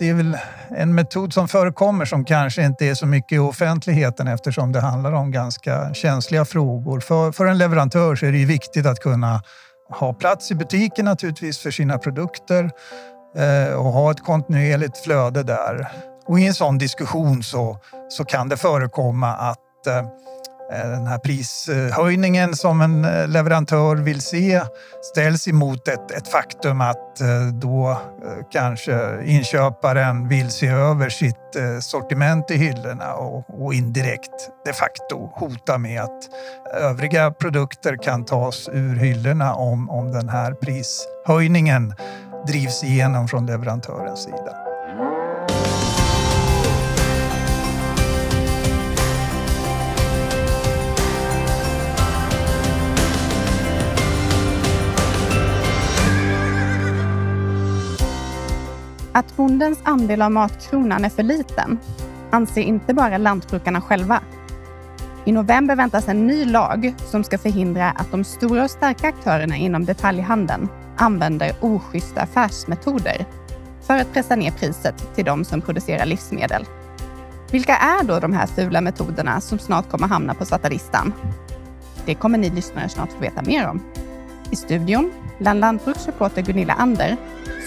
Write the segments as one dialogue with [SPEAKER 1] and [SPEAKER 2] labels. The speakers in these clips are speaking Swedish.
[SPEAKER 1] Det är väl en metod som förekommer som kanske inte är så mycket i offentligheten eftersom det handlar om ganska känsliga frågor. För, för en leverantör så är det ju viktigt att kunna ha plats i butiken naturligtvis för sina produkter eh, och ha ett kontinuerligt flöde där. Och i en sån diskussion så, så kan det förekomma att eh, Eh, den här prishöjningen som en eh, leverantör vill se ställs emot ett, ett faktum att eh, då kanske inköparen vill se över sitt sortiment i hyllorna och, och indirekt de facto hota med att övriga produkter kan tas ur hyllorna om, om den här prishöjningen drivs igenom från leverantörens sida.
[SPEAKER 2] Att bondens andel av matkronan är för liten anser inte bara lantbrukarna själva. I november väntas en ny lag som ska förhindra att de stora och starka aktörerna inom detaljhandeln använder oschyssta affärsmetoder för att pressa ner priset till de som producerar livsmedel. Vilka är då de här fula metoderna som snart kommer hamna på svarta listan? Det kommer ni lyssnare snart få veta mer om. I studion, bland lantbruksreporter Gunilla Ander,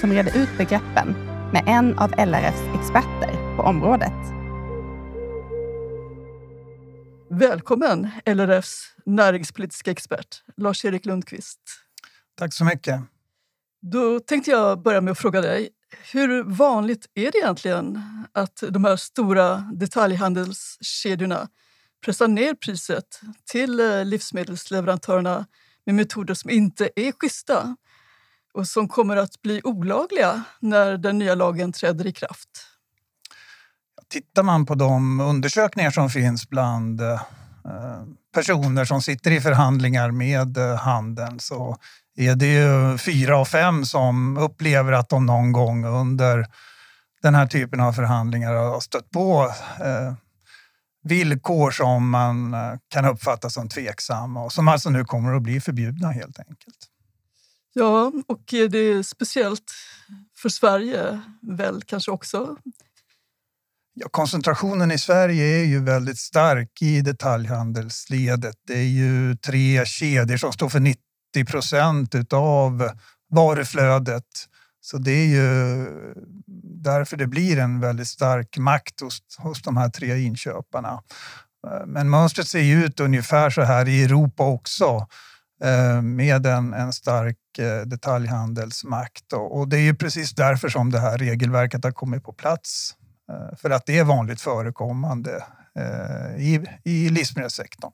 [SPEAKER 2] som reder ut begreppen med en av LRFs experter på området.
[SPEAKER 3] Välkommen LRFs näringspolitiska expert Lars-Erik Lundqvist.
[SPEAKER 1] Tack så mycket.
[SPEAKER 3] Då tänkte jag börja med att fråga dig. Hur vanligt är det egentligen att de här stora detaljhandelskedjorna pressar ner priset till eh, livsmedelsleverantörerna med metoder som inte är schyssta? Och som kommer att bli olagliga när den nya lagen träder i kraft?
[SPEAKER 1] Tittar man på de undersökningar som finns bland eh, personer som sitter i förhandlingar med eh, handeln så är det ju fyra av fem som upplever att de någon gång under den här typen av förhandlingar har stött på eh, villkor som man kan uppfatta som tveksamma och som alltså nu kommer att bli förbjudna helt enkelt.
[SPEAKER 3] Ja, och eh, det är speciellt för Sverige väl kanske också?
[SPEAKER 1] Ja, koncentrationen i Sverige är ju väldigt stark i detaljhandelsledet. Det är ju tre kedjor som står för 90 procent av varuflödet. Så det är ju därför det blir en väldigt stark makt hos, hos de här tre inköparna. Eh, men mönstret ser ju ut ungefär så här i Europa också. Eh, med en, en stark eh, detaljhandelsmakt. Och det är ju precis därför som det här regelverket har kommit på plats. Eh, för att det är vanligt förekommande i, i livsmedelssektorn.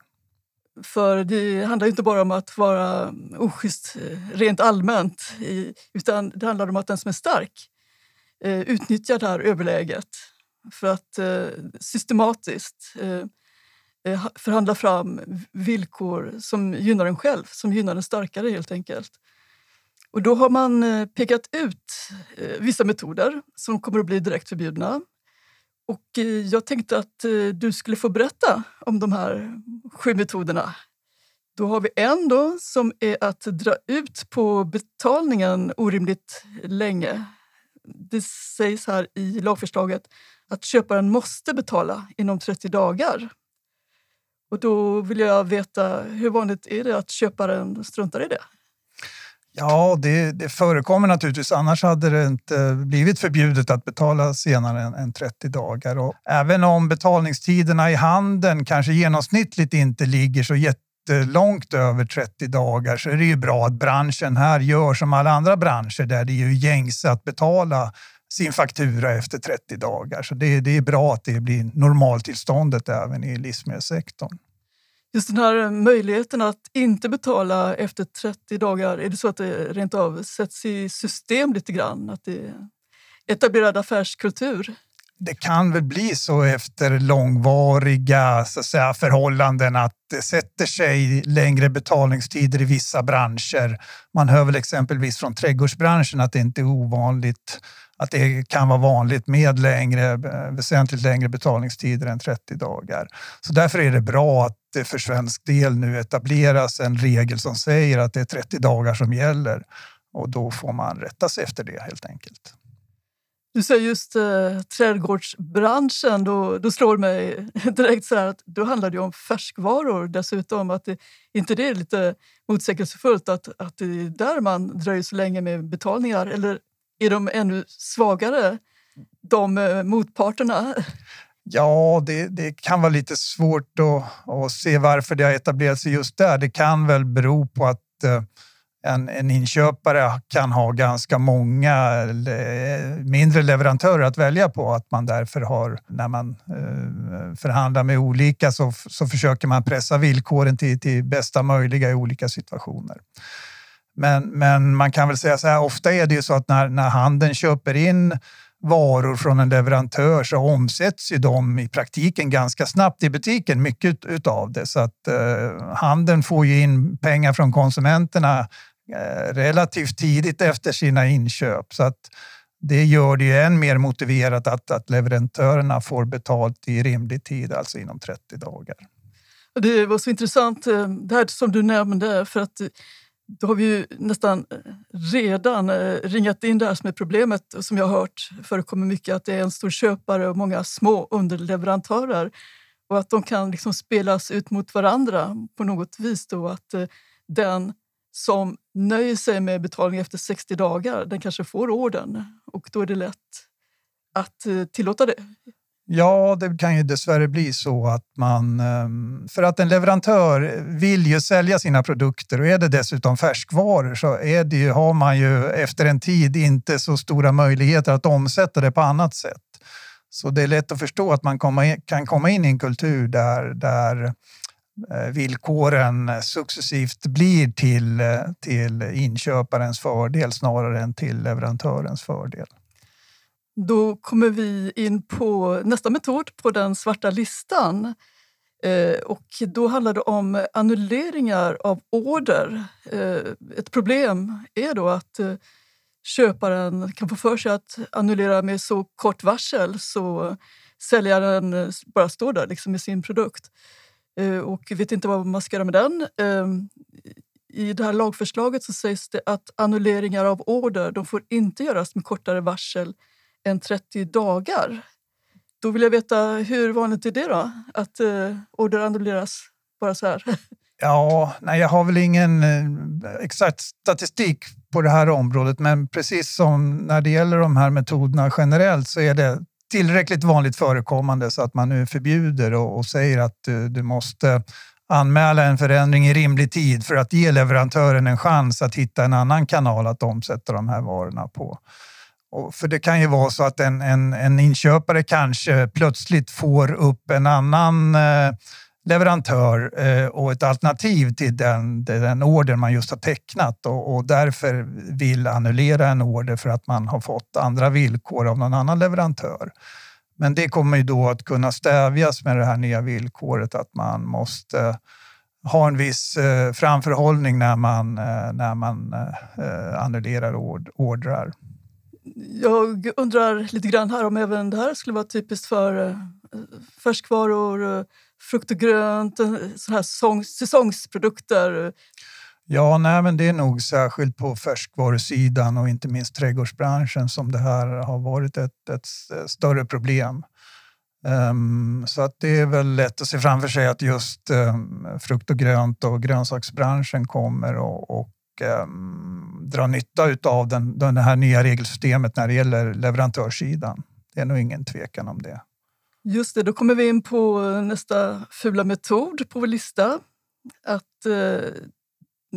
[SPEAKER 3] För det handlar inte bara om att vara oschysst rent allmänt utan det handlar om att den som är stark utnyttjar det här överläget för att systematiskt Eh, förhandla fram villkor som gynnar en själv, som gynnar den starkare helt enkelt. Och då har man eh, pekat ut eh, vissa metoder som kommer att bli direkt förbjudna. Och jag tänkte att du skulle få berätta om de här sju metoderna. Då har vi en då, som är att dra ut på betalningen orimligt länge. Det sägs här i lagförslaget att köparen måste betala inom 30 dagar. Och då vill jag veta, hur vanligt är det att köparen struntar i det?
[SPEAKER 1] Ja, det, det förekommer naturligtvis. Annars hade det inte blivit förbjudet att betala senare än, än 30 dagar. Och även om betalningstiderna i handeln kanske genomsnittligt inte ligger så jättelångt över 30 dagar så är det ju bra att branschen här gör som alla andra branscher där det är ju gängse att betala sin faktura efter 30 dagar. Så det, det är bra att det blir normaltillståndet även i livsmedelssektorn.
[SPEAKER 3] Just den här möjligheten att inte betala efter 30 dagar, är det så att det rent av sätts i system lite grann? Att det är etablerad affärskultur?
[SPEAKER 1] det kan väl bli så efter långvariga så att säga, förhållanden att det sätter sig längre betalningstider i vissa branscher. Man hör väl exempelvis från trädgårdsbranschen att det inte är ovanligt att det kan vara vanligt med längre, eh, väsentligt längre betalningstider än 30 dagar. Så därför är det bra att det för svensk del nu etableras en regel som säger att det är 30 dagar som gäller och då får man rätta sig efter det helt enkelt.
[SPEAKER 3] Du säger just eh, trädgårdsbranschen, då, då slår mig direkt så här att då handlar det om färskvaror dessutom. Att det, inte det är lite motsägelsefullt att, att det är där man dröjer så länge med betalningar? Eller är de ännu svagare, de eh, motparterna?
[SPEAKER 1] Ja, det, det, kan vara lite svårt att, att se varför det har etablerat sig just där. Det kan väl bero på att eh, en, en inköpare kan ha ganska många mindre leverantörer att välja på. Att man därför har, när man eh, förhandlar med olika så, så försöker man pressa villkoren till, till bästa möjliga i olika situationer. Men, men man kan väl säga så här, ofta är det ju så att när, när handeln köper in varor från en leverantör så omsätts ju de i praktiken ganska snabbt i butiken, mycket utav det. Så att eh, handeln får ju in pengar från konsumenterna eh, relativt tidigt efter sina inköp. Så att det gör det ju än mer motiverat att, att leverantörerna får betalt i rimlig tid, alltså inom 30 dagar.
[SPEAKER 3] Det var så intressant eh, det här som du nämnde, för att då har vi ju nästan eh, redan eh, ringat in det här som är problemet som jag har hört förekommer mycket, att det är en stor köpare och många små underleverantörer och att de kan liksom spelas ut mot varandra på något vis. Då, att eh, den som nöjer sig med betalning efter 60 dagar, den kanske får orden och då är det lätt att tillåta det.
[SPEAKER 1] Ja, det kan ju dessvärre bli så att man... Ehm, för att en leverantör vill ju sälja sina produkter och är det dessutom färskvaror så är det ju, har man ju efter en tid inte så stora möjligheter att omsätta det på annat sätt. Så det är lätt att förstå att man kan komma in i en kultur där, där eh, villkoren successivt blir till, eh, till inköparens fördel snarare än till leverantörens fördel.
[SPEAKER 3] Då kommer vi in på nästa metod på den svarta listan. Eh, och då handlar det om annulleringar av order. Eh, ett problem är då att eh, köparen kan få för sig att annullera med så kort varsel så säljaren bara står där liksom med sin produkt och vet inte vad man ska göra med den. Ehm, I det här lagförslaget så sägs det att annulleringar av order de får inte göras med kortare varsel än 30 dagar. Då vill jag veta, hur vanligt är det då? Att eh, order annulleras bara så här?
[SPEAKER 1] Ja, nej, jag har väl ingen eh, exakt statistik på det här området, men precis som när det gäller de här metoderna generellt så är det tillräckligt vanligt förekommande så att man nu förbjuder och, och säger att du, du måste anmäla en förändring i rimlig tid för att ge leverantören en chans att hitta en annan kanal att omsätta de här varorna på. Och för det kan ju vara så att en, en, en inköpare kanske plötsligt får upp en annan eh, leverantör eh, och ett alternativ till den, den order man just har tecknat och, och, därför vill annullera en order för att man har fått andra villkor av någon annan leverantör. Men det kommer ju då att kunna stävjas med det här nya villkoret att man måste ha en viss eh, framförhållning när man, eh, när man eh, annullerar ordrar.
[SPEAKER 3] Jag undrar lite grann här om även det här skulle vara typiskt för eh, färskvaror, eh, frukt och grönt, eh, sådana här säsong, säsongsprodukter.
[SPEAKER 1] Ja, nej, men det är nog särskilt på färskvarusidan och inte minst trädgårdsbranschen som det här har varit ett, ett större problem. Um, så att det är väl lätt att se framför sig att just um, frukt och grönt och grönsaksbranschen kommer och, och eh, dra nytta av den, den här nya regelsystemet när det gäller leverantörssidan. Det är nog ingen tvekan om det.
[SPEAKER 3] Just det, då kommer vi in på nästa fula metod på vår lista. Att eh,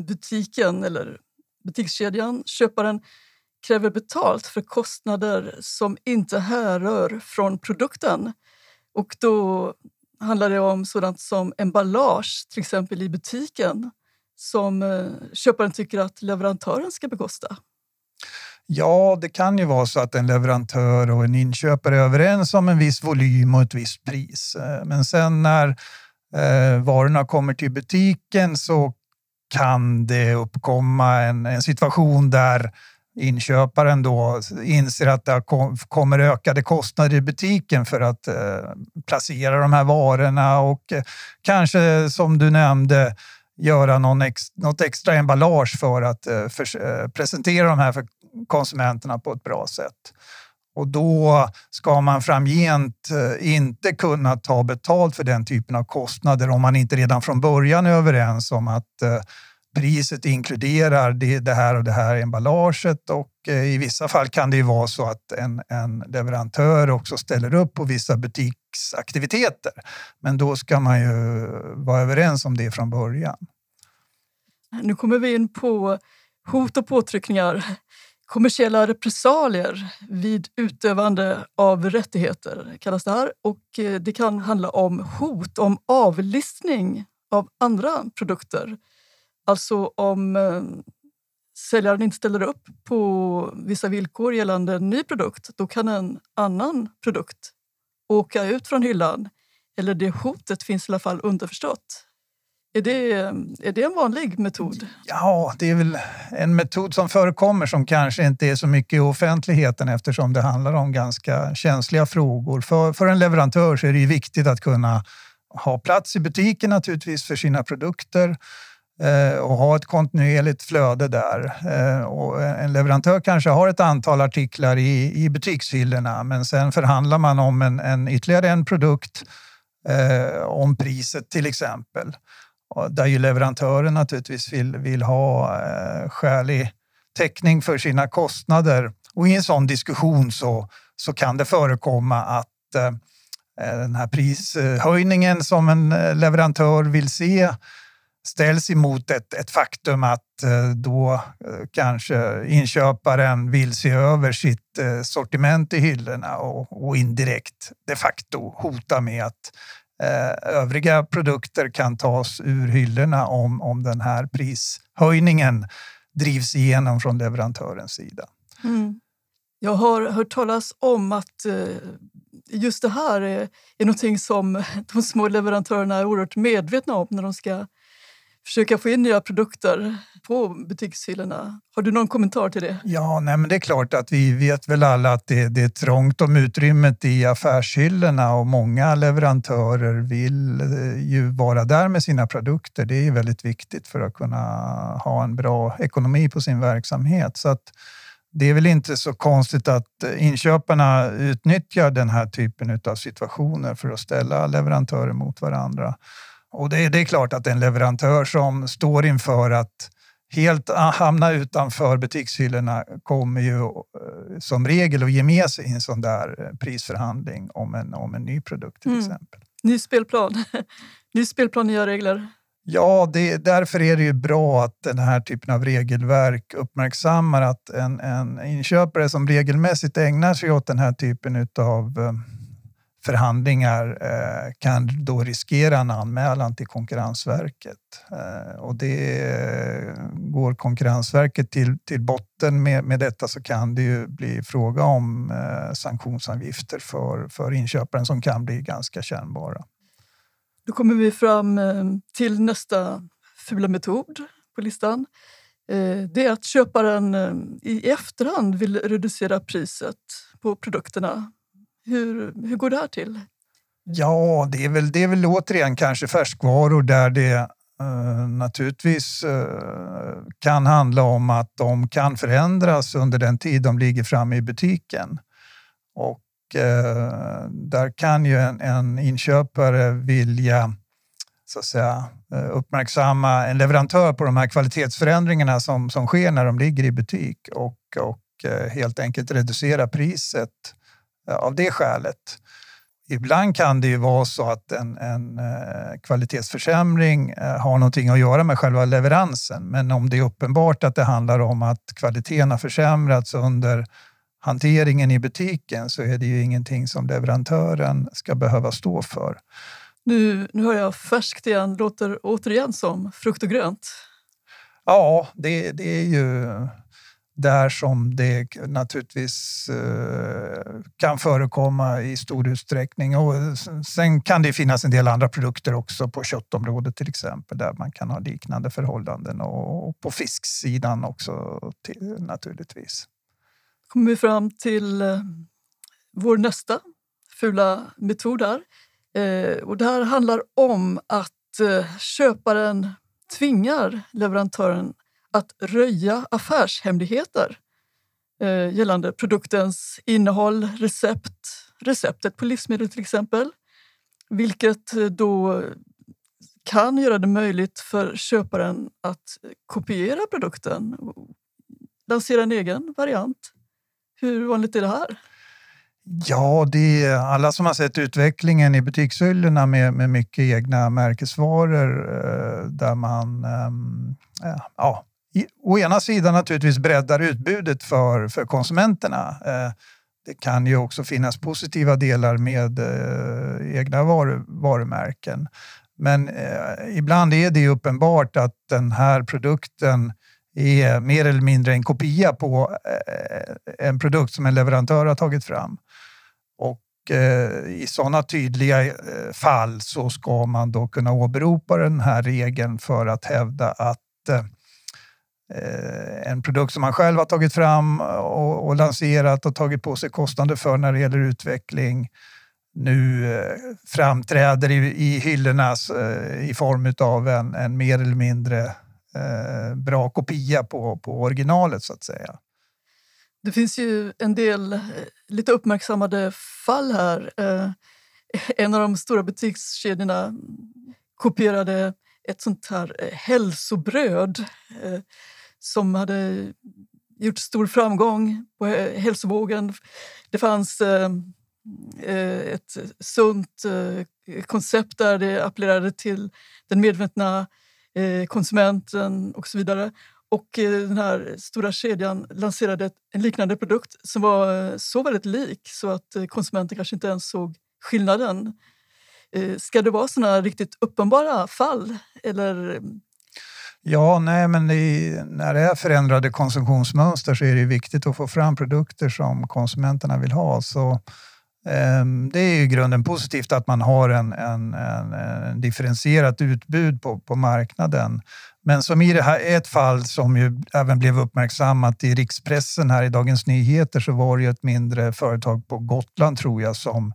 [SPEAKER 3] butiken eller butikskedjan, köparen, kräver betalt för kostnader som inte härrör från produkten. Och då handlar det om sådant som emballage, till exempel i butiken som eh, köparen tycker att leverantören ska bekosta?
[SPEAKER 1] Ja, det kan ju vara så att en leverantör och en inköpare är överens om en viss volym och ett visst pris. Eh, men sen när eh, varorna kommer till butiken så kan det uppkomma en, en situation där inköparen då inser att det kommer ökade kostnader i butiken för att eh, placera de här varorna och eh, kanske som du nämnde göra någon ex, något extra emballage för att eh, för, eh, presentera de här för konsumenterna på ett bra sätt. Och då ska man framgent eh, inte kunna ta betalt för den typen av kostnader om man inte redan från början är överens om att eh, priset inkluderar det, här och det här emballaget och Eh, i vissa fall kan det ju vara så att en, en leverantör också ställer upp på vissa butiksaktiviteter. Men då ska man ju vara överens om det från början.
[SPEAKER 3] Nu kommer vi in på hot och påtryckningar, kommersiella repressalier vid utövande av rättigheter kallas det här. Och eh, det kan handla om hot om avlistning av andra produkter Alltså om eh, säljaren inte ställer upp på vissa villkor gällande en ny produkt, då kan en annan produkt åka ut från hyllan. Eller det hotet finns i alla fall underförstått. Är det, är det en vanlig metod?
[SPEAKER 1] Ja, det är väl en metod som förekommer som kanske inte är så mycket i offentligheten eftersom det handlar om ganska känsliga frågor. För, för en leverantör så är det viktigt att kunna ha plats i butiken naturligtvis för sina produkter Eh, och ha ett kontinuerligt flöde där. Eh, och en leverantör kanske har ett antal artiklar i, i butikshyllorna men sen förhandlar man om en, en ytterligare en produkt eh, om priset till exempel. Där ju leverantören naturligtvis vill, vill ha eh, skälig täckning för sina kostnader. Och i en sån diskussion så, så kan det förekomma att eh, eh den här prishöjningen som en leverantör vill se ställs emot ett, ett faktum att eh, då eh, kanske inköparen vill se över sitt eh, sortiment i hyllorna och, och indirekt de facto hota med att övriga produkter kan tas ur hyllorna om, om den här prishöjningen drivs igenom från leverantörens sida. Mm.
[SPEAKER 3] Jag har hört talas om att just det här är, är någonting som de små leverantörerna är oerhört medvetna om när de ska försöka få in nya produkter på butikshyllorna. Har du någon kommentar till det?
[SPEAKER 1] Ja, nej, men det är klart att vi vet väl alla att det, det är trångt om utrymmet i affärshyllorna och många leverantörer vill eh, ju vara där med sina produkter. Det är väldigt viktigt för att kunna ha en bra ekonomi på sin verksamhet. Så att det är väl inte så konstigt att inköparna utnyttjar den här typen av situationer för att ställa leverantörer mot varandra. Och det, det är klart att en leverantör som står inför att helt hamna utanför butikshyllorna kommer ju eh, som regel att ge med sig i en sån där eh, prisförhandling om en, om en ny produkt till mm. exempel.
[SPEAKER 3] Ny spelplan. ny spelplan, nya regler.
[SPEAKER 1] Ja, det, därför är det ju bra att den här typen av regelverk uppmärksammar att en, en inköpare som regelmässigt ägnar sig åt den här typen av förhandlingar eh, kan då riskera en anmälan till Konkurrensverket. Eh, och det går Konkurrensverket till, till botten med, med detta så kan det ju bli fråga om eh, sanktionsavgifter för, för inköparen som kan bli ganska kännbara.
[SPEAKER 3] Då kommer vi fram till nästa fula metod på listan. Det är att köparen i efterhand vill reducera priset på produkterna hur, hur går det här till?
[SPEAKER 1] Ja, det är, väl, det är väl återigen kanske färskvaror där det eh, naturligtvis eh, kan handla om att de kan förändras under den tid de ligger framme i butiken. Och eh, där kan ju en, en inköpare vilja så att säga, eh, uppmärksamma en leverantör på de här kvalitetsförändringarna som, som sker när de ligger i butik och, och eh, helt enkelt reducera priset av det skälet. Ibland kan det ju vara så att en, en eh, kvalitetsförsämring eh, har någonting att göra med själva leveransen. Men om det är uppenbart att det handlar om att kvaliteten har försämrats under hanteringen i butiken så är det ju ingenting som leverantören ska behöva stå för.
[SPEAKER 3] Nu, nu hör jag färskt igen, låter återigen som frukt och grönt.
[SPEAKER 1] Ja, det, det är ju där som det naturligtvis eh, kan förekomma i stor utsträckning. Och sen kan det finnas en del andra produkter också på köttområdet till exempel där man kan ha liknande förhållanden och på fisksidan också till, naturligtvis.
[SPEAKER 3] kommer vi fram till eh, vår nästa fula metod här. Eh, och det här handlar om att köparen tvingar leverantören att röja affärshemligheter eh, gällande produktens innehåll, recept, receptet på livsmedel till exempel. Vilket eh, då kan göra det möjligt för köparen att kopiera produkten och lansera en egen variant. Hur vanligt är det här?
[SPEAKER 1] Ja, det är alla som har sett utvecklingen i butikshyllorna med, med mycket egna märkesvaror eh, där man ehm, eh, ja, å ena sidan naturligtvis breddar utbudet för, för konsumenterna. Eh, det kan ju också finnas positiva delar med eh, egna varu, varumärken. Men eh, ibland är det uppenbart att den här produkten är mer eller mindre en kopia på en produkt som en leverantör har tagit fram. Och i sådana tydliga fall så ska man då kunna åberopa den här regeln för att hävda att Eh, en produkt som man själv har tagit fram och, och, lanserat och tagit på sig kostnader för när det gäller utveckling nu eh, framträder i, i hyllorna eh, i form av en, en mer eller mindre eh, bra kopia på, på originalet så att säga.
[SPEAKER 3] Det finns ju en del eh, lite uppmärksammade fall här. Eh, en av de stora butikskedjorna kopierade ett sånt här hälsobröd som hade gjort stor framgång på eh, hälsovågen. Det fanns eh, eh, ett sunt eh, koncept där det appellerade till den medvetna eh, konsumenten och så vidare. Och den här stora kedjan lanserade en liknande produkt som var så väldigt lik så att konsumenten kanske inte ens såg skillnaden. Ska det vara såna riktigt uppenbara fall eller
[SPEAKER 1] Ja, nej, men det, när det är förändrade konsumtionsmönster så är det viktigt att få fram produkter som konsumenterna vill ha. Så eh, det är i grunden positivt att man har en, en, en, en differentierat utbud på, på marknaden. Men som i det här ett fall som ju även blev uppmärksammat i rikspressen här i Dagens Nyheter så var det ju ett mindre företag på Gotland tror jag som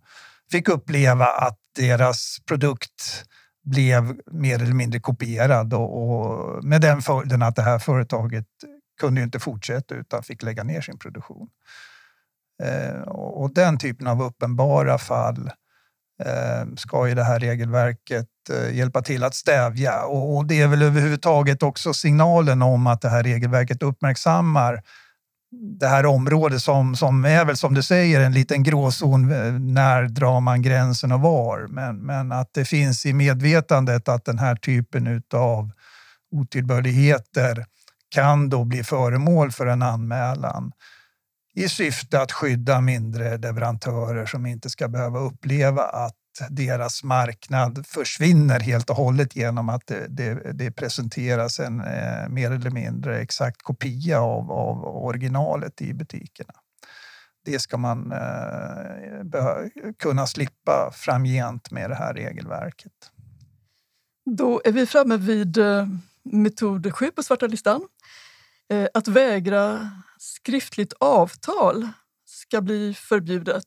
[SPEAKER 1] fick uppleva att deras produkt blev mer eller mindre kopierad och, och med den följden att det här företaget kunde inte fortsätta utan fick lägga ner sin produktion. Eh, och, och, den typen av uppenbara fall eh, ska ju det här regelverket eh, hjälpa till att stävja. Och, och, det är väl överhuvudtaget också signalen om att det här regelverket uppmärksammar det här området som, som är väl som du säger en liten gråzon. Eh, när drar man gränsen och var? Men, men att det finns i medvetandet att den här typen av otillbörligheter kan då bli föremål för en anmälan i syfte att skydda mindre leverantörer som inte ska behöva uppleva att deras marknad försvinner helt och hållet genom att det, det, det presenteras en eh, mer eller mindre exakt kopia av, av originalet i butikerna. Det ska man eh, kunna slippa framgent med det här regelverket.
[SPEAKER 3] Då är vi framme vid eh, metod 7 på svarta listan. Eh, att vägra skriftligt avtal ska bli förbjudet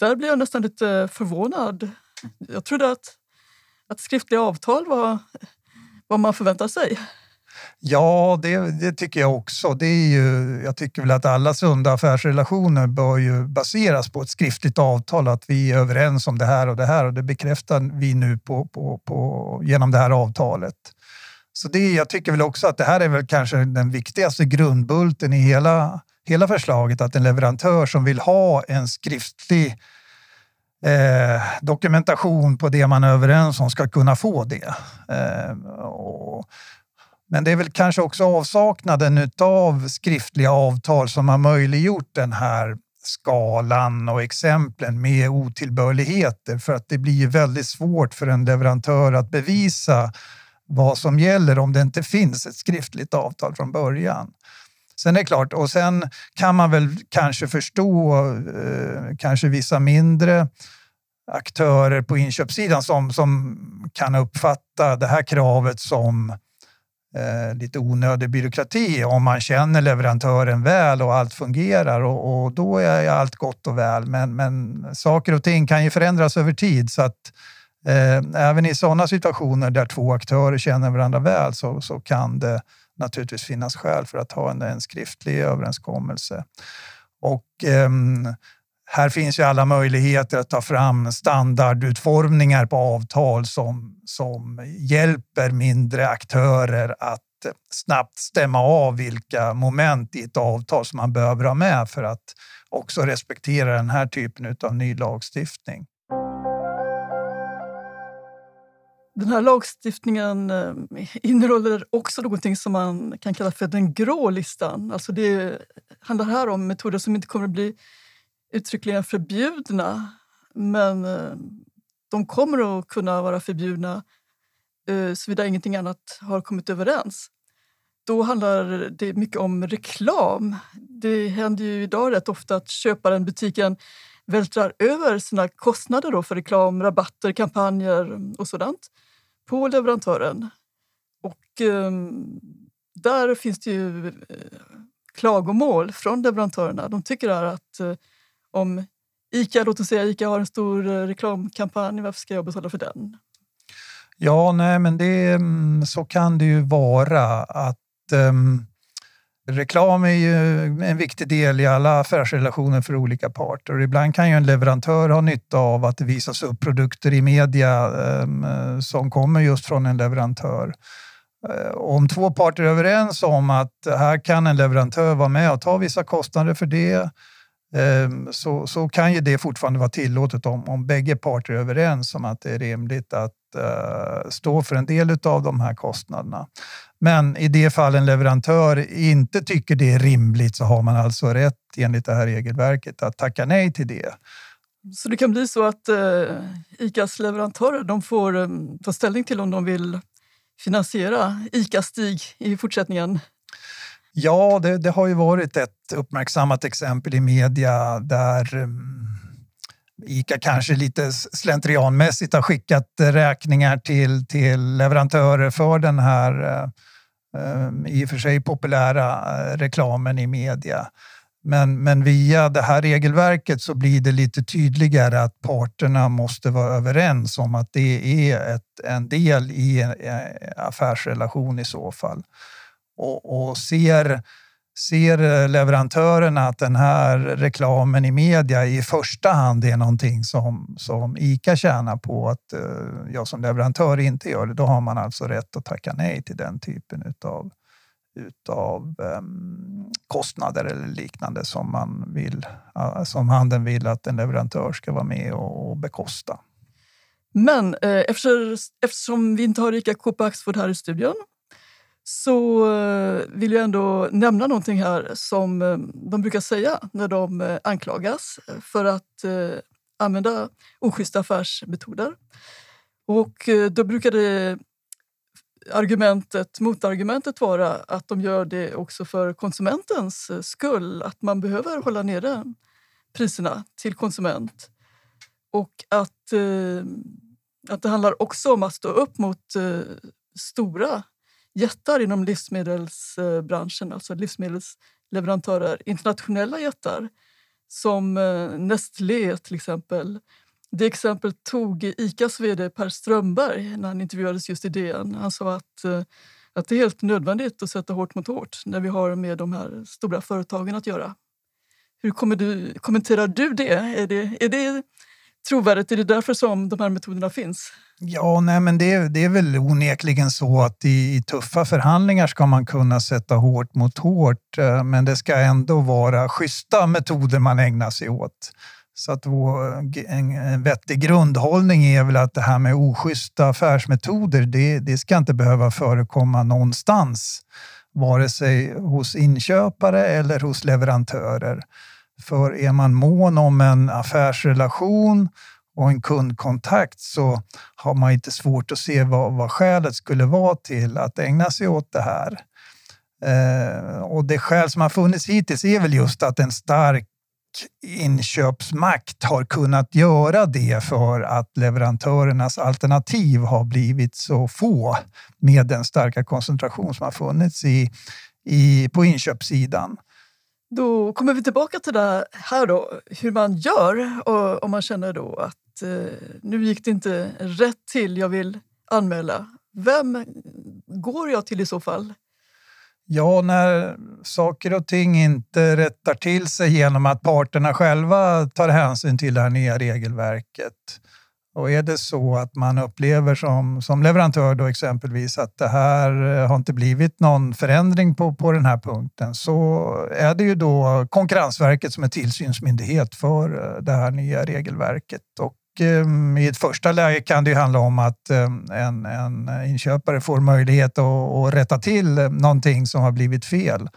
[SPEAKER 3] där blir jag nästan lite förvånad. Jag trodde att, att skriftliga avtal var vad man förväntar sig.
[SPEAKER 1] Ja, det, det, tycker jag också. Det är ju, jag tycker väl att alla sunda affärsrelationer bör ju baseras på ett skriftligt avtal, att vi är överens om det här och det här och det bekräftar vi nu på, på, på, genom det här avtalet. Så det, jag tycker väl också att det här är väl kanske den viktigaste grundbulten i hela hela förslaget att en leverantör som vill ha en skriftlig eh, dokumentation på det man är överens om ska kunna få det. Eh, och, men det är väl kanske också avsaknaden av skriftliga avtal som har möjliggjort den här skalan och exemplen med otillbörligheter för att det blir väldigt svårt för en leverantör att bevisa vad som gäller om det inte finns ett skriftligt avtal från början. Sen är det klart, och sen kan man väl kanske förstå eh, kanske vissa mindre aktörer på inköpssidan som, som kan uppfatta det här kravet som eh, lite onödig byråkrati om man känner leverantören väl och allt fungerar och, och då är allt gott och väl. Men, men saker och ting kan ju förändras över tid så att eh, även i sådana situationer där två aktörer känner varandra väl så, så kan det naturligtvis finnas skäl för att ha en, en skriftlig överenskommelse. Och eh, här finns ju alla möjligheter att ta fram standardutformningar på avtal som, som hjälper mindre aktörer att snabbt stämma av vilka moment i ett avtal som man behöver ha med för att också respektera den här typen av ny lagstiftning.
[SPEAKER 3] Den här lagstiftningen eh, innehåller också någonting som man kan kalla för den grå listan. Alltså det handlar här om metoder som inte kommer att bli uttryckligen förbjudna men eh, de kommer att kunna vara förbjudna eh, såvida ingenting annat har kommit överens. Då handlar det mycket om reklam. Det händer ju idag rätt ofta att köparen, butiken, vältrar över sina kostnader då för reklam, rabatter, kampanjer och sådant på leverantören. Och eh, där finns det ju eh, klagomål från leverantörerna. De tycker att eh, om Ica, låt oss säga Ica har en stor eh, reklamkampanj, varför ska jag betala för den?
[SPEAKER 1] Ja, nej, men det, mm, så kan det ju vara att um, reklam är ju en viktig del i alla affärsrelationer för olika parter. Ibland kan ju en leverantör ha nytta av att det visas upp produkter i media ehm, som kommer just från en leverantör. Eh, om två parter är överens om att här kan en leverantör vara med och ta vissa kostnader för det Ehm, så, så kan ju det fortfarande vara tillåtet om, om bägge parter är överens om att det är rimligt att uh, stå för en del av de här kostnaderna. Men i det fall en leverantör inte tycker det är rimligt så har man alltså rätt enligt det här regelverket att tacka nej till det.
[SPEAKER 3] Så det kan bli så att eh, uh, ICAs leverantörer de får um, ta ställning till om de vill finansiera ICA-Stig i fortsättningen?
[SPEAKER 1] Ja, det, det, har ju varit ett uppmärksammat exempel i media där mm, Ica kanske lite slentrianmässigt har skickat räkningar till, till leverantörer för den här eh, eh, i och för sig populära eh, reklamen i media. Men, men via det här regelverket så blir det lite tydligare att parterna måste vara överens om att det är ett, en del i en affärsrelation i så fall och, och ser, ser leverantörerna att den här reklamen i media i första hand är någonting som, som ICA tjänar på att eh, jag som leverantör inte gör det, då har man alltså rätt att tacka nej till den typen utav utav um, kostnader eller liknande som, man vill, eh, som handeln vill att en leverantör ska vara med och, bekosta.
[SPEAKER 3] Men eh, eftersom, eftersom vi inte har Ica Coop Axfood här i studion så eh, vill jag ändå nämna någonting här som eh, de brukar säga när de eh, anklagas för att använda oschyssta affärsmetoder. Och då brukar det argumentet, motargumentet vara att de gör det också för konsumentens skull. Att man behöver hålla nere priserna till konsument. Och att, att det handlar också om att stå upp mot stora jättar inom livsmedelsbranschen, eh, alltså livsmedelsleverantörer, internationella jättar som eh, Nestlé till exempel. Det exempel tog Icas vd Per Strömberg när han intervjuades just i DN. Han sa att, eh, att det är helt nödvändigt att sätta hårt mot hårt när vi har med de här stora företagen att göra. Hur kommer du, kommenterar du det? Är det, är det trovärdigt? Är det därför som de här metoderna finns?
[SPEAKER 1] Ja, nej, men det, det är väl onekligen så att i, i, tuffa förhandlingar ska man kunna sätta hårt mot hårt, eh, men det ska ändå vara schyssta metoder man ägnar sig åt. Så att vår, en, en vettig grundhållning är väl att det här med oschyssta affärsmetoder, det, det ska inte behöva förekomma någonstans, vare sig hos inköpare eller hos leverantörer. För är man mån om en affärsrelation och en kundkontakt så har man inte svårt att se vad, vad skälet skulle vara till att ägna sig åt det här. Eh, och det skäl som har funnits hittills är väl just att en stark inköpsmakt har kunnat göra det för att leverantörernas alternativ har blivit så få med den starka koncentration som har funnits i, i, på inköpssidan.
[SPEAKER 3] Då kommer vi tillbaka till det här då, hur man gör och om man känner då att eh, nu gick det inte rätt till, jag vill anmäla. Vem går jag till i så fall?
[SPEAKER 1] Ja, när saker och ting inte rättar till sig genom att parterna själva tar hänsyn till det här nya regelverket. Och är det så att man upplever som, som leverantör då exempelvis att det här eh, har inte blivit någon förändring på, på den här punkten så är det ju då Konkurrensverket som är tillsynsmyndighet för eh, det här nya regelverket. Och ehm, i ett första läge kan det handla om att ehm, en, en inköpare får möjlighet att, att rätta till någonting som har blivit fel.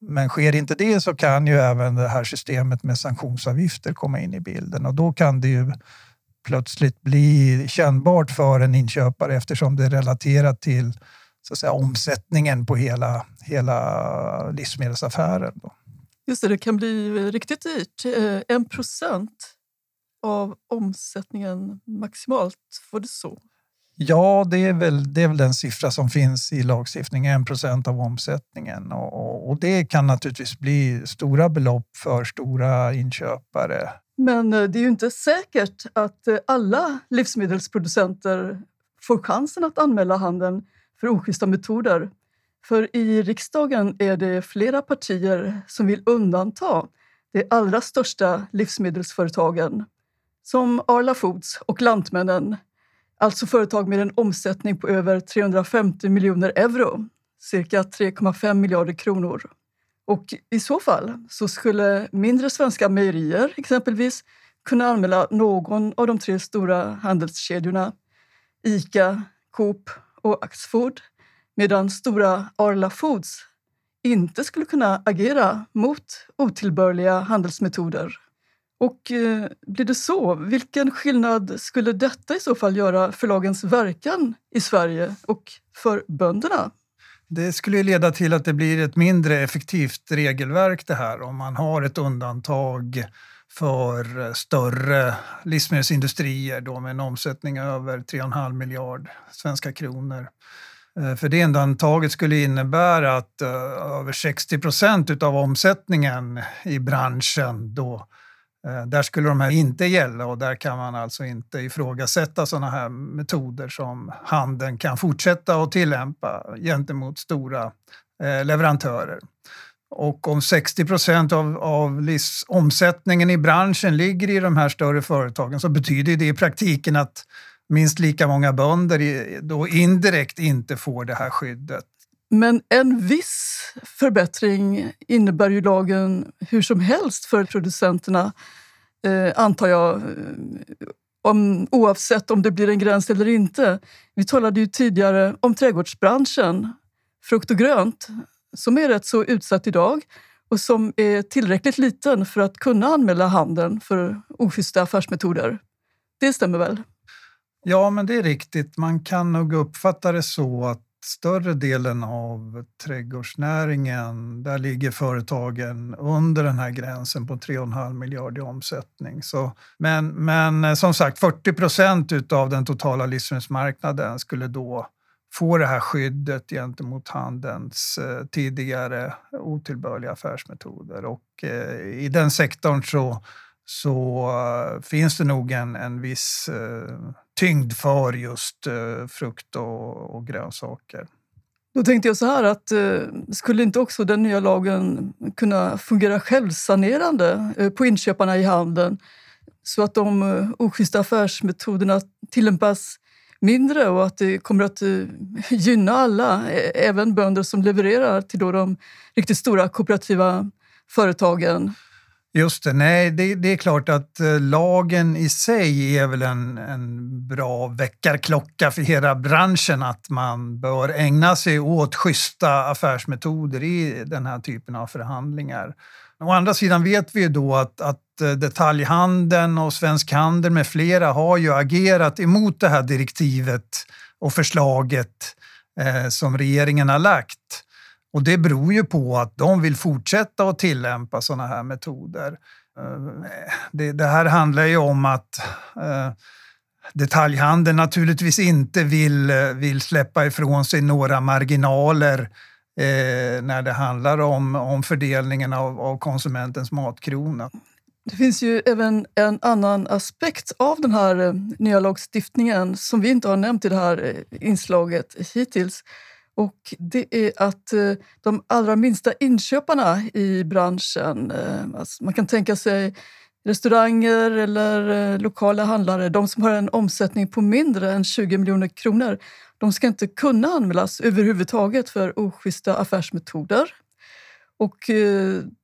[SPEAKER 1] Men sker inte det så kan ju även det här systemet med sanktionsavgifter komma in i bilden och då kan det ju plötsligt bli kännbart för en inköpare eftersom det är relaterat till så att säga, omsättningen på hela, hela livsmedelsaffären. Då.
[SPEAKER 3] Just det, det kan bli riktigt dyrt. Eh, en procent av omsättningen maximalt? Var det så?
[SPEAKER 1] Ja, det är, väl, det är väl den siffra som finns i lagstiftningen, 1 procent av omsättningen. Och, och, det kan naturligtvis bli stora belopp för stora inköpare.
[SPEAKER 3] Men eh, det är ju inte säkert att eh, alla livsmedelsproducenter får chansen att anmäla handeln för oschyssta metoder. För i riksdagen är det flera partier som vill undanta de allra största livsmedelsföretagen som Arla Foods och Lantmännen, alltså företag med en omsättning på över 350 miljoner euro, cirka 3,5 miljarder kronor. Och I så fall så skulle mindre svenska mejerier exempelvis kunna anmäla någon av de tre stora handelskedjorna Ica, Coop och Axfood medan stora Arla Foods inte skulle kunna agera mot otillbörliga handelsmetoder. Och eh, blir det så, vilken skillnad skulle detta i så fall göra för lagens verkan i Sverige och för bönderna?
[SPEAKER 1] Det skulle leda till att det blir ett mindre effektivt regelverk det här om man har ett undantag för större livsmedelsindustrier då med en omsättning över 3,5 miljard svenska kronor. Eh, för det undantaget skulle innebära att eh, över 60 procent av omsättningen i branschen då Eh, där skulle de här inte gälla och där kan man alltså inte ifrågasätta sådana här metoder som handeln kan fortsätta att tillämpa gentemot stora eh, leverantörer. Och om 60 procent av, av omsättningen i branschen ligger i de här större företagen så betyder det i praktiken att minst lika många bönder då indirekt inte får det här skyddet.
[SPEAKER 3] Men en viss förbättring innebär ju lagen hur som helst för producenterna, eh, antar jag. Eh, om, oavsett om det blir en gräns eller inte. Vi talade ju tidigare om trädgårdsbranschen, frukt och grönt, som är rätt så utsatt idag och som är tillräckligt liten för att kunna anmäla handeln för oschyssta affärsmetoder. Det stämmer väl?
[SPEAKER 1] Ja, men det är riktigt. Man kan nog uppfatta det så att större delen av trädgårdsnäringen, där ligger företagen under den här gränsen på 3,5 miljarder i omsättning. Så, men, men eh, som sagt, 40 procent av den totala livsmedelsmarknaden skulle då få det här skyddet gentemot handelns eh, tidigare otillbörliga affärsmetoder. Och eh, i den sektorn så, så eh, finns det nog en, en viss eh, tyngd för just eh, frukt och, och grönsaker.
[SPEAKER 3] Då tänkte jag så här att eh, skulle inte också den nya lagen kunna fungera självsanerande eh, på inköparna i handeln så att de eh, oschyssta affärsmetoderna tillämpas mindre och att det kommer att eh, gynna alla, även bönder som levererar till då de riktigt stora kooperativa företagen.
[SPEAKER 1] Just det. Nej, det, det, är klart att eh, lagen i sig är väl en, en bra väckarklocka för hela branschen att man bör ägna sig åt schyssta affärsmetoder i den här typen av förhandlingar. Å andra sidan vet vi ju då att, att eh, detaljhandeln och Svensk Handel med flera har ju agerat emot det här direktivet och förslaget eh, som regeringen har lagt. Och det beror ju på att de vill fortsätta att tillämpa sådana här metoder. Eh, det, det, här handlar ju om att eh, detaljhandeln naturligtvis inte vill, eh, vill släppa ifrån sig några marginaler när det handlar om, om fördelningen av, av konsumentens matkrona.
[SPEAKER 3] Det finns ju även en annan aspekt av den här nya lagstiftningen som vi inte har nämnt i det här inslaget hittills. Och det är att eh, de allra minsta inköparna i branschen, eh, alltså man kan tänka sig restauranger eller eh, lokala handlare, de som har en omsättning på mindre än 20 miljoner kronor, de ska inte kunna anmälas överhuvudtaget för oschyssta affärsmetoder. Och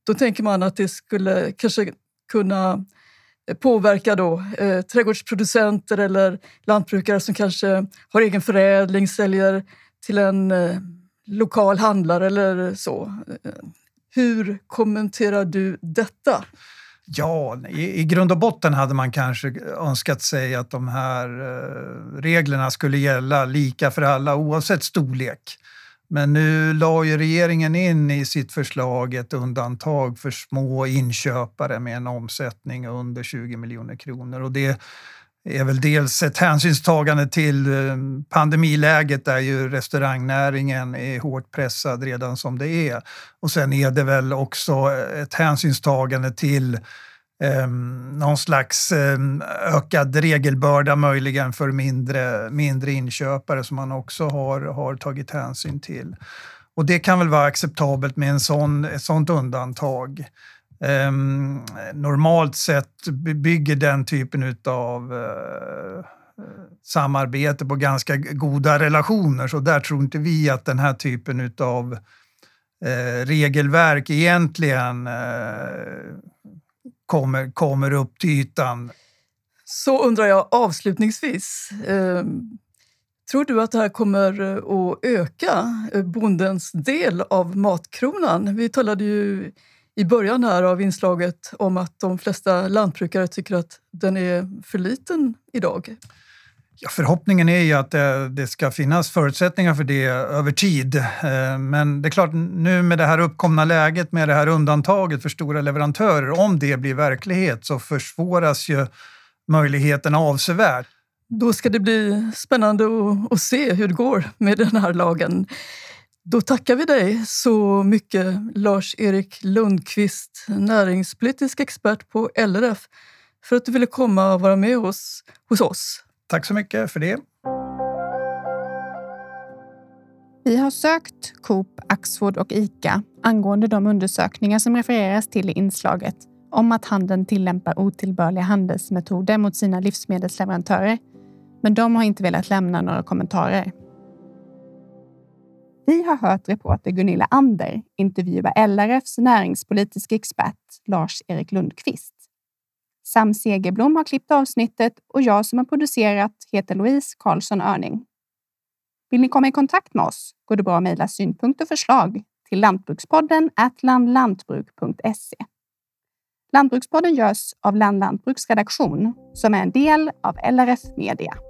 [SPEAKER 3] då tänker man att det skulle kanske kunna påverka då, eh, trädgårdsproducenter eller lantbrukare som kanske har egen förädling, säljer till en eh, lokal handlare eller så. Hur kommenterar du detta?
[SPEAKER 1] Ja, i, i grund och botten hade man kanske önskat sig att de här eh, reglerna skulle gälla lika för alla oavsett storlek. Men nu la ju regeringen in i sitt förslag ett undantag för små inköpare med en omsättning under 20 miljoner kronor. Och det är väl dels ett hänsynstagande till eh, pandemiläget där ju restaurangnäringen är hårt pressad redan som det är. Och sen är det väl också eh, ett hänsynstagande till eh, någon slags eh, ökad regelbörda möjligen för mindre, mindre inköpare som man också har, har tagit hänsyn till. Och det kan väl vara acceptabelt med en sån, ett sånt undantag. Eh, normalt sett bygger den typen av eh, eh, samarbete på ganska goda relationer så där tror inte vi att den här typen av eh, regelverk egentligen eh, kommer, kommer upp till ytan.
[SPEAKER 3] Så undrar jag avslutningsvis. Eh, tror du att det här kommer eh, att öka eh, bondens del av matkronan? Vi talade ju i början här av inslaget om att de flesta lantbrukare tycker att den är för liten idag.
[SPEAKER 1] Ja, förhoppningen är ju att det, det, ska finnas förutsättningar för det över tid. Eh, men det är klart, nu med det här uppkomna läget med det här undantaget för stora leverantörer, om det blir verklighet så försvåras ju möjligheterna avsevärt.
[SPEAKER 3] Då ska det bli spännande att, att se hur det går med den här lagen. Då tackar vi dig så mycket, Lars-Erik Lundqvist, näringspolitisk expert på LRF, för att du ville komma och vara med hos, hos oss.
[SPEAKER 1] Tack så mycket för det.
[SPEAKER 2] Vi har sökt Coop, Axfood och ICA angående de undersökningar som refereras till i inslaget om att handeln tillämpar otillbörliga handelsmetoder mot sina livsmedelsleverantörer. Men de har inte velat lämna några kommentarer. Vi har hört reporter Gunilla Ander intervjua LRFs näringspolitiska expert Lars-Erik Lundqvist. Sam Segerblom har klippt avsnittet och jag som har producerat heter Louise Karlsson Örning. Vill ni komma i kontakt med oss går det bra att mejla synpunkter och förslag till Lantbrukspodden atlandlantbruk.se. Lantbrukspodden görs av Land Lantbruks redaktion som är en del av LRF Media.